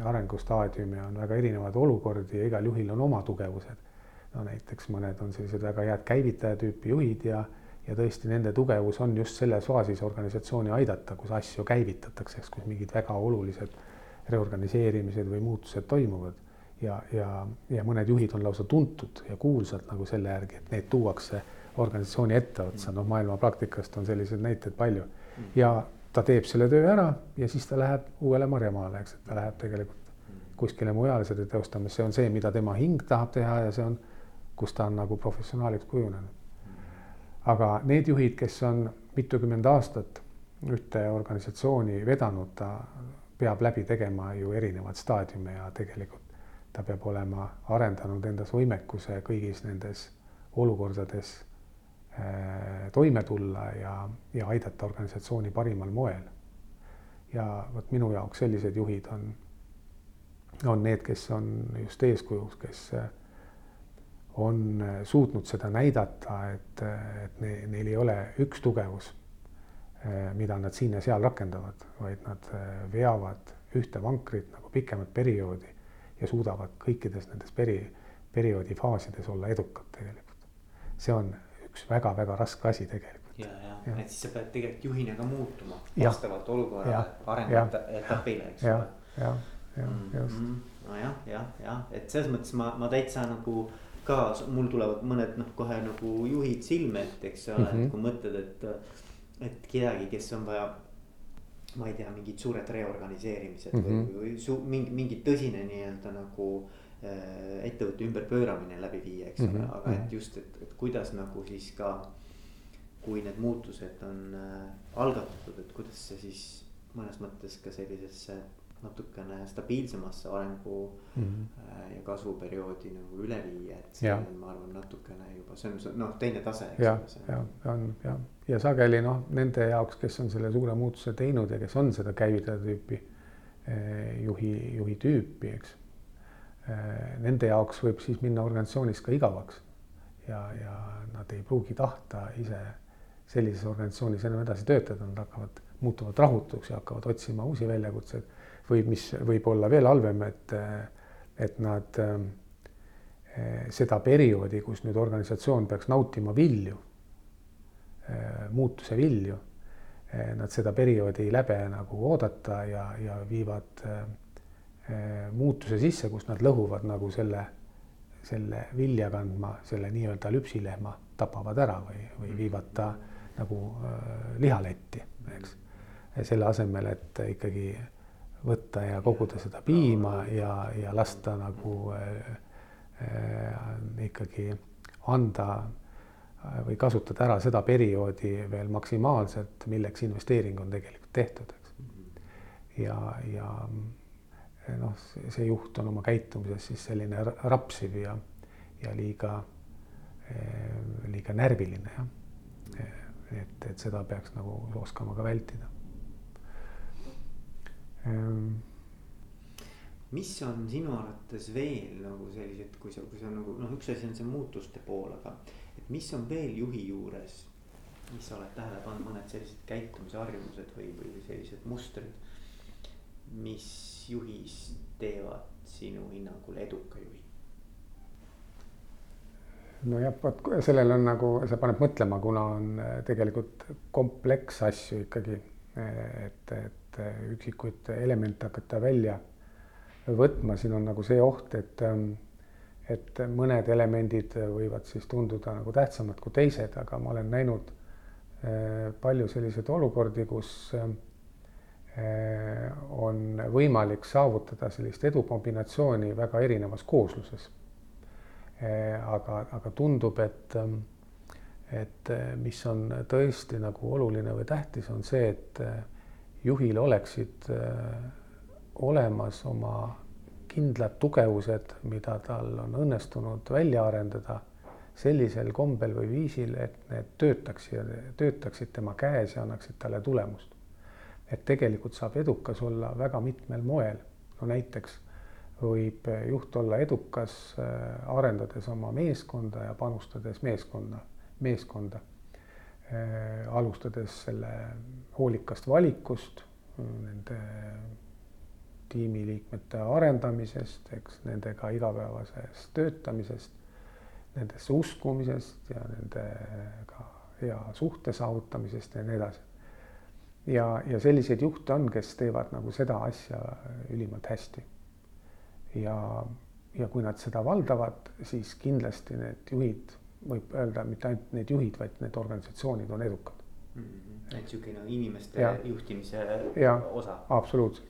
arengustaadiume, on väga erinevaid olukordi ja igal juhil on oma tugevused. no näiteks mõned on sellised väga head käivitaja tüüpi juhid ja, ja tõesti nende tugevus on just selles faasis organisatsiooni aidata, kus asju käivitatakse, eks, kus mingid väga olulised reorganiseerimised või muutused toimuvad ja, ja, ja mõned juhid on lausa tuntud ja kuulsad nagu selle järgi, et need tuuakse organisatsiooni etteotsa, noh, maailma praktikast on selliseid näiteid palju. Ja ta teeb selle töö ära ja siis ta läheb uuele marjamaale, eks, et ta läheb tegelikult kuskile mujale seda teostama, see on see, mida tema hing tahab teha ja see on, kus ta on nagu professionaaliks kujunenud. aga need juhid, kes on mitukümmend aastat ühte organisatsiooni vedanud, ta peab läbi tegema ju erinevad staadiume ja tegelikult ta peab olema arendanud endas võimekuse kõigis nendes olukordades toime tulla ja, ja aidata organisatsiooni parimal moel. ja vot minu jaoks sellised juhid on, on need, kes on just eeskujuks, kes äh, on äh, suutnud seda näidata, et, et ne, neil ei ole üks tugevus, mida nad siin ja seal rakendavad, vaid nad veavad ühte vankrit nagu pikemat perioodi ja suudavad kõikides nendes peri, perioodi faasides olla edukad tegelikult. see on üks väga-väga raske asi tegelikult. ja, ja, ja., et siis sa pead tegelikult juhina ka muutuma vastavalt olukorrale, arengute etapile, eks ole. ja, ja, ja mm -hmm. just. nojah, jah, jah, et selles mõttes ma, ma täitsa nagu ka, mul tulevad mõned noh, kohe nagu juhid silme ette, eks ole mm, -hmm. et kui mõtled, et, et kedagi, kes on vaja ma ei tea, mingid suured reorganiseerimised mm -hmm. või, või su, mingi, mingi tõsine nii-öelda nagu äh, ettevõtte ümberpööramine läbi viia, eks mm -hmm. ole, aga et mhm. just, et, et kuidas nagu siis ka. kui need muutused on äh, algatatud, et kuidas see siis mõnes mõttes ka sellisesse natukene stabiilsemasse arengu mm -hmm. ja kasvuperioodi nagu üle viia, et see on, ma arvan, natukene juba, see on noh, teine tase. ja, ja on ja, ja sageli noh, nende jaoks, kes on selle suure muutuse teinud ja kes on seda käivitaja tüüpi eh, juhi, juhi tüüpi, eks. Eh, nende jaoks võib siis minna organisatsioonis ka igavaks. Ja, ja nad ei pruugi tahta ise sellises organisatsioonis enam edasi töötada, nad hakkavad, muutuvad rahutuks ja hakkavad otsima uusi väljakutseid. Või mis võib olla veel halvem, et, et nad eh, seda perioodi, kus nüüd organisatsioon peaks nautima vilju, eh, muutuse vilju, nad seda perioodi ei läbe nagu oodata ja, ja viivad muutuse sisse, kus nad lõhuvad nagu selle, selle vilja kandma, selle nii-öelda lüpsilehma tapavad ära või, või viivad ta nagu lihaletti, eks. selle asemel, et ikkagi võtta ja koguda seda piima ja, ja lasta nagu äh, ikkagi anda või kasutada ära seda perioodi veel maksimaalselt, milleks investeering on tegelikult tehtud, eks. ja, ja noh, see juht on oma käitumises siis selline rapsiv ja, ja liiga, liiga närviline jah. et, et seda peaks nagu oskama ka vältida ähm.. mis on sinu arvates veel nagu sellised, kui sa, kui sa nagu noh, üks asi on see muutuste pool, aga et mis on veel juhi juures, mis sa oled tähele pannud, mõned sellised käitumisharjumused või, või sellised mustrid, mis juhis teevad sinu hinnangul eduka juhi? nojah, vot sellel on nagu, see paneb mõtlema, kuna on tegelikult kompleks asju ikkagi, et, et et äh, üksikuid elemente hakata välja võtma, siin on nagu see oht, et ähm, et mõned elemendid võivad siis tunduda nagu tähtsamad kui teised, aga ma olen näinud palju selliseid olukordi, kus äh, on võimalik saavutada sellist edu kombinatsiooni väga erinevas koosluses. aga, aga tundub, et, et mis on tõesti nagu oluline või tähtis, on see, et juhil oleksid äh, olemas oma kindlad tugevused, mida tal on õnnestunud välja arendada sellisel kombel või viisil, et need töötaks ja töötaksid tema käes ja annaksid talle tulemust. Et tegelikult saab edukas olla väga mitmel moel. no näiteks võib juht olla edukas äh, arendades oma meeskonda ja panustades meeskonda, meeskonda Äh, alustades selle hoolikast valikust, nende tiimiliikmete arendamisest, eks nendega igapäevasest töötamisest, nendesse uskumisest ja nendega hea suhte saavutamisest ja nii edasi. Ja, ja selliseid juhte on, kes teevad nagu seda asja ülimalt hästi. ja, ja kui nad seda valdavad, siis kindlasti need juhid, võib öelda mitte ainult need juhid, vaid need organisatsioonid on edukad mm. -hmm. et niisugune inimeste ja. juhtimise ja, osa. absoluutselt,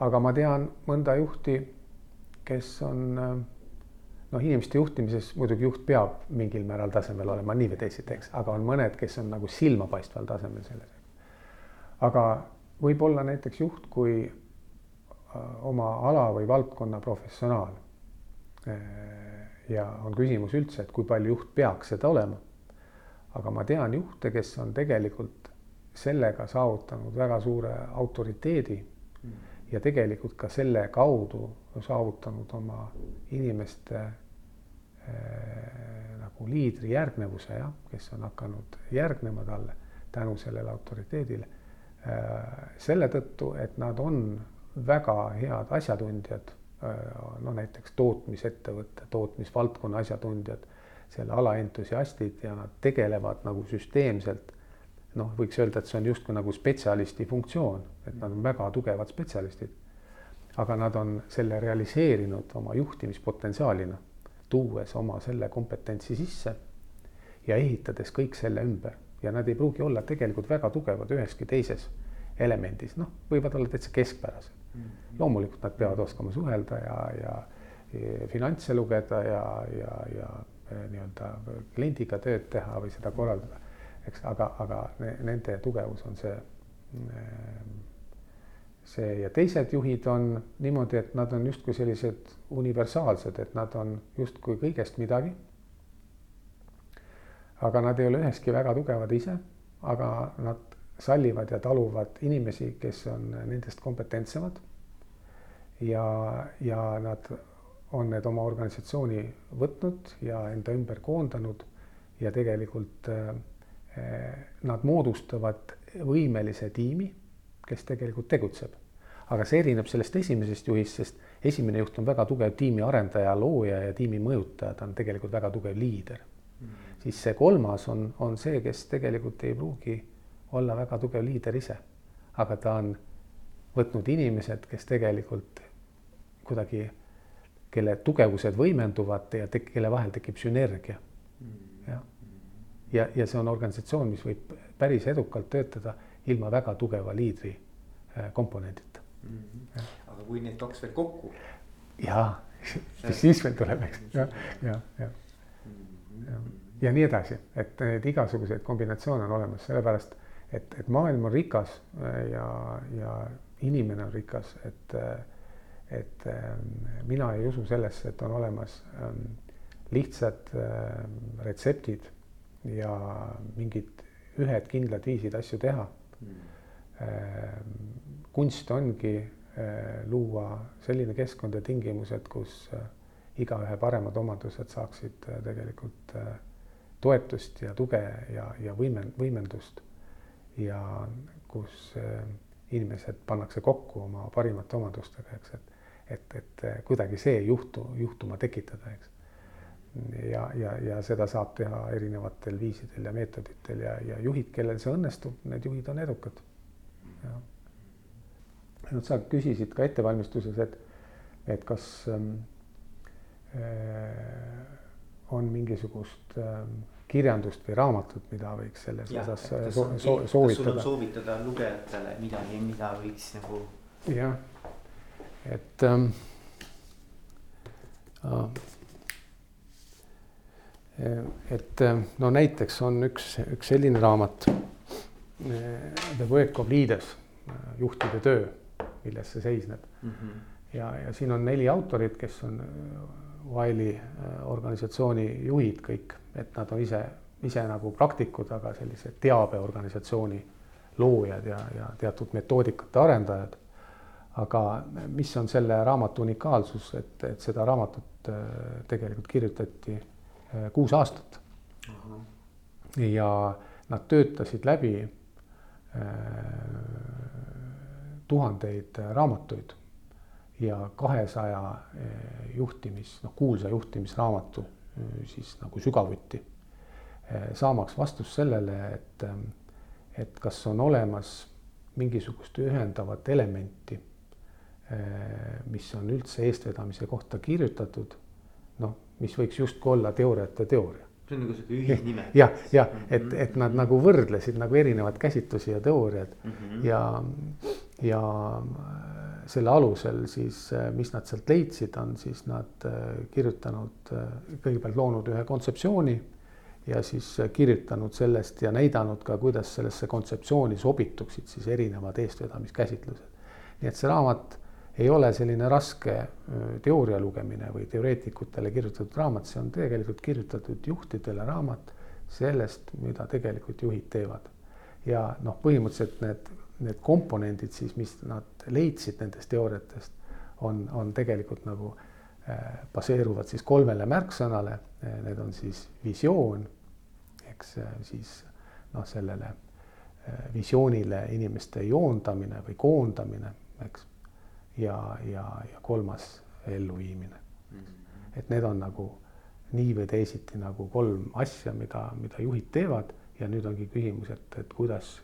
aga ma tean mõnda juhti, kes on noh, inimeste juhtimises muidugi juht peab mingil määral tasemel olema nii või teisiti, eks, aga on mõned, kes on nagu silmapaistval tasemel selles. Aga võib olla näiteks juht kui äh, oma ala või valdkonna professionaal. Äh, ja on küsimus üldse, et kui palju juht peaks seda olema. aga ma tean juhte, kes on tegelikult sellega saavutanud väga suure autoriteedi mm. ja tegelikult ka selle kaudu saavutanud oma inimeste Äh, nagu liidri järgnevuse jah, kes on hakanud järgnema talle tänu sellele autoriteedile. Äh, selle tõttu, et nad on väga head asjatundjad, äh, no näiteks tootmisettevõtte, tootmisvaldkonna asjatundjad, selle ala entusiastid ja nad tegelevad nagu süsteemselt. noh, võiks öelda, et see on justkui nagu spetsialisti funktsioon, et nad on väga tugevad spetsialistid. aga nad on selle realiseerinud oma juhtimispotentsiaalina tuues oma selle kompetentsi sisse ja ehitades kõik selle ümber ja nad ei pruugi olla tegelikult väga tugevad üheski teises elemendis, noh, võivad olla täitsa keskpärased mm. -hmm. loomulikult nad peavad oskama suhelda ja, ja, ja finantse lugeda ja, ja, ja nii-öelda kliendiga tööd teha või seda korraldada, eks, aga, aga nende tugevus on see see ja teised juhid on niimoodi, et nad on justkui sellised universaalsed, et nad on justkui kõigest midagi. Aga nad ei ole üheski väga tugevad ise, aga nad sallivad ja taluvad inimesi, kes on nendest kompetentsemad. ja, ja nad on need oma organisatsiooni võtnud ja enda ümber koondanud ja tegelikult eh, nad moodustavad võimelise tiimi kes tegelikult tegutseb. aga see erineb sellest esimesest juhist, sest esimene juht on väga tugev tiimi arendaja, looja ja tiimi mõjutaja, ta on tegelikult väga tugev liider mm. -hmm. Siis see kolmas on, on see, kes tegelikult ei pruugi olla väga tugev liider ise, aga ta on võtnud inimesed, kes tegelikult kuidagi, kelle tugevused võimenduvad ja tek-, kelle vahel tekib sünergia jah, ja, ja see on organisatsioon, mis võib päris edukalt töötada ilma väga tugeva liidri äh, komponendita mm. -hmm. aga kui need kaks veel kokku. ja siis veel tuleb, eks, ja, ja, ja, ja, nii edasi, et need igasuguseid kombinatsioone on olemas, sellepärast et, et maailm on rikas äh, ja, ja inimene on rikas, et, äh, et mina ei usu sellesse, et on olemas ähm, lihtsad retseptid ja mingid ühed kindlad viisid asju teha. Ehm, kunst ongi luua selline keskkond ja tingimused, kus igaühe paremad omadused saaksid tegelikult toetust ja tuge ja, ja võime, võimendust. ja kus inimesed pannakse kokku oma parimate omadustega, eks, et, et, et kuidagi see juhtu, juhtuma tekitada, eks. ja, ja, ja seda saab teha erinevatel viisidel ja meetoditel ja, ja juhid, kellel see õnnestub, need juhid on edukad no sa küsisid ka ettevalmistuses, et, et kas ähm, äh, on mingisugust ähm, kirjandust või raamatut, mida võiks selles ja, osas äh, so, so, soovitada. soovitada lugejatele midagi, mida võiks nagu. jah, et ähm,. et äh, no näiteks on üks, üks selline raamat The Work of Leaders, juhtide töö, milles see seisneb mm. -hmm. ja, ja siin on neli autorit, kes on Wile'i äh, organisatsiooni juhid kõik, et nad on ise, ise nagu praktikud, aga sellise teabeorganisatsiooni loojad ja, ja teatud metoodikate arendajad. aga mis on selle raamatu unikaalsus, et, et seda raamatut äh, tegelikult kirjutati äh, kuus aastat uh. -huh. ja nad töötasid läbi tuhandeid raamatuid ja kahesaja juhtimis, noh, kuulsa juhtimisraamatu siis nagu sügavuti. saamaks vastust sellele, et, et kas on olemas mingisugust ühendavat elementi, mis on üldse eestvedamise kohta kirjutatud, noh, mis võiks justkui olla teooriate teooria see on nagu sihuke ühisnime. jah, jah, et, mhm. et nad nagu võrdlesid nagu erinevaid käsitlusi ja teooriad mm -hmm. ja, ja selle alusel siis, mis nad sealt leidsid, on siis nad äh, kirjutanud, äh, kõigepealt loonud ühe kontseptsiooni ja siis kirjutanud sellest ja näidanud ka, kuidas sellesse kontseptsiooni sobituksid siis erinevad eestvedamiskäsitlused. nii et see raamat ei ole selline raske teooria lugemine või teoreetikutele kirjutatud raamat, see on tegelikult kirjutatud juhtidele raamat sellest, mida tegelikult juhid teevad. ja noh, põhimõtteliselt need, need komponendid siis, mis nad leidsid nendest teooriatest, on, on tegelikult nagu äh, baseeruvad siis kolmele märksõnale, need on siis visioon, eks siis noh, sellele äh, visioonile inimeste joondamine või koondamine, eks ja, ja, ja kolmas elluviimine mm. -hmm. et need on nagu nii või teisiti nagu kolm asja, mida, mida juhid teevad ja nüüd ongi küsimus, et, et kuidas,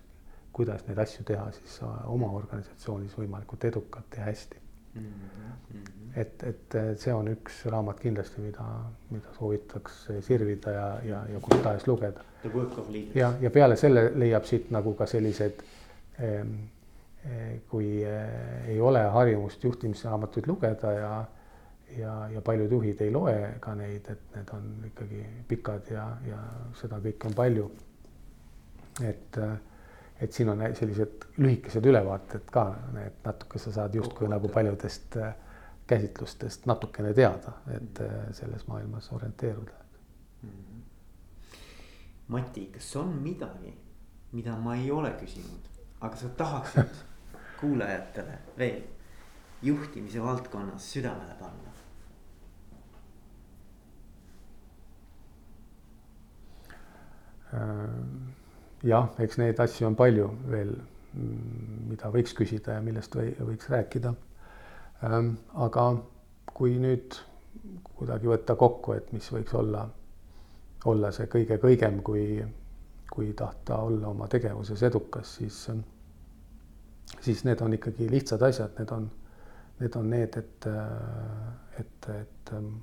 kuidas neid asju teha siis oma organisatsioonis võimalikult edukalt ja hästi mm. -hmm. et, et see on üks raamat kindlasti, mida, mida soovitaks sirvida ja, ja, ja kus tahes lugeda. ja, ja peale selle leiab siit nagu ka sellised ähm, kui ei ole harjumust juhtimisraamatuid lugeda ja ja, ja paljud juhid ei loe ka neid, et need on ikkagi pikad ja, ja seda kõike on palju. et, et siin on sellised lühikesed ülevaated ka, et natuke sa saad justkui nagu paljudest eh, käsitlustest natukene teada, et eh, selles maailmas orienteeruda mm. -hmm. Mati, kas on midagi, mida ma ei ole küsinud, aga sa tahaksid kuulajatele veel juhtimise valdkonnas südamele panna? Äh, jah, eks neid asju on palju veel, mida võiks küsida ja millest või, võiks rääkida. Ähm, aga kui nüüd kuidagi võtta kokku, et mis võiks olla, olla see kõige kõigem, kui, kui tahta olla oma tegevuses edukas, siis siis need on ikkagi lihtsad asjad, need on, need on need, et, et, et ähm,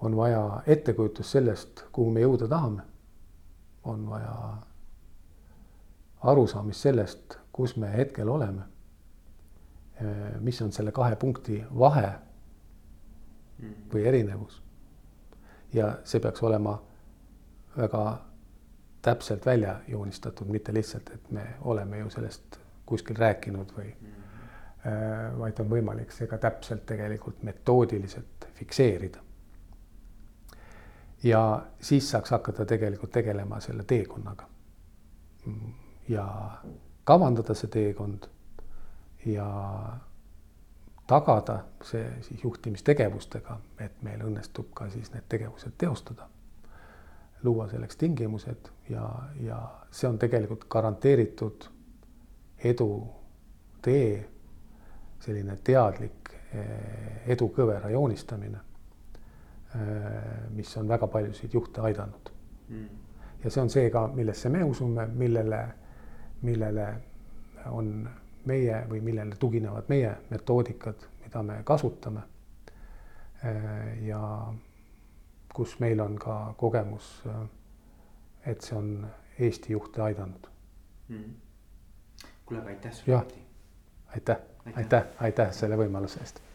on vaja ettekujutust sellest, kuhu me jõuda tahame. On vaja arusaamist sellest, kus me hetkel oleme. Mis on selle kahe punkti vahe või erinevus. ja see peaks olema väga täpselt välja joonistatud, mitte lihtsalt, et me oleme ju sellest kuskil rääkinud või -hmm. vaid on võimalik see ka täpselt tegelikult metoodiliselt fikseerida. Ja siis saaks hakata tegelikult tegelema selle teekonnaga. ja kavandada see teekond ja tagada see siis juhtimistegevustega, et meil õnnestub ka siis need tegevused teostada luua selleks tingimused ja, ja see on tegelikult garanteeritud edu tee, selline teadlik eh, edukõvera joonistamine, mis on väga paljusid juhte aidanud. Mm.. ja see on see ka, millesse me usume, millele, millele on meie või millele tuginevad meie metoodikad, mida me kasutame. Eh, ja kus meil on ka kogemus, et see on Eesti juhte aidanud. Mm.. kuule, aga aitäh sulle. aitäh, aitäh, aitäh selle võimaluse eest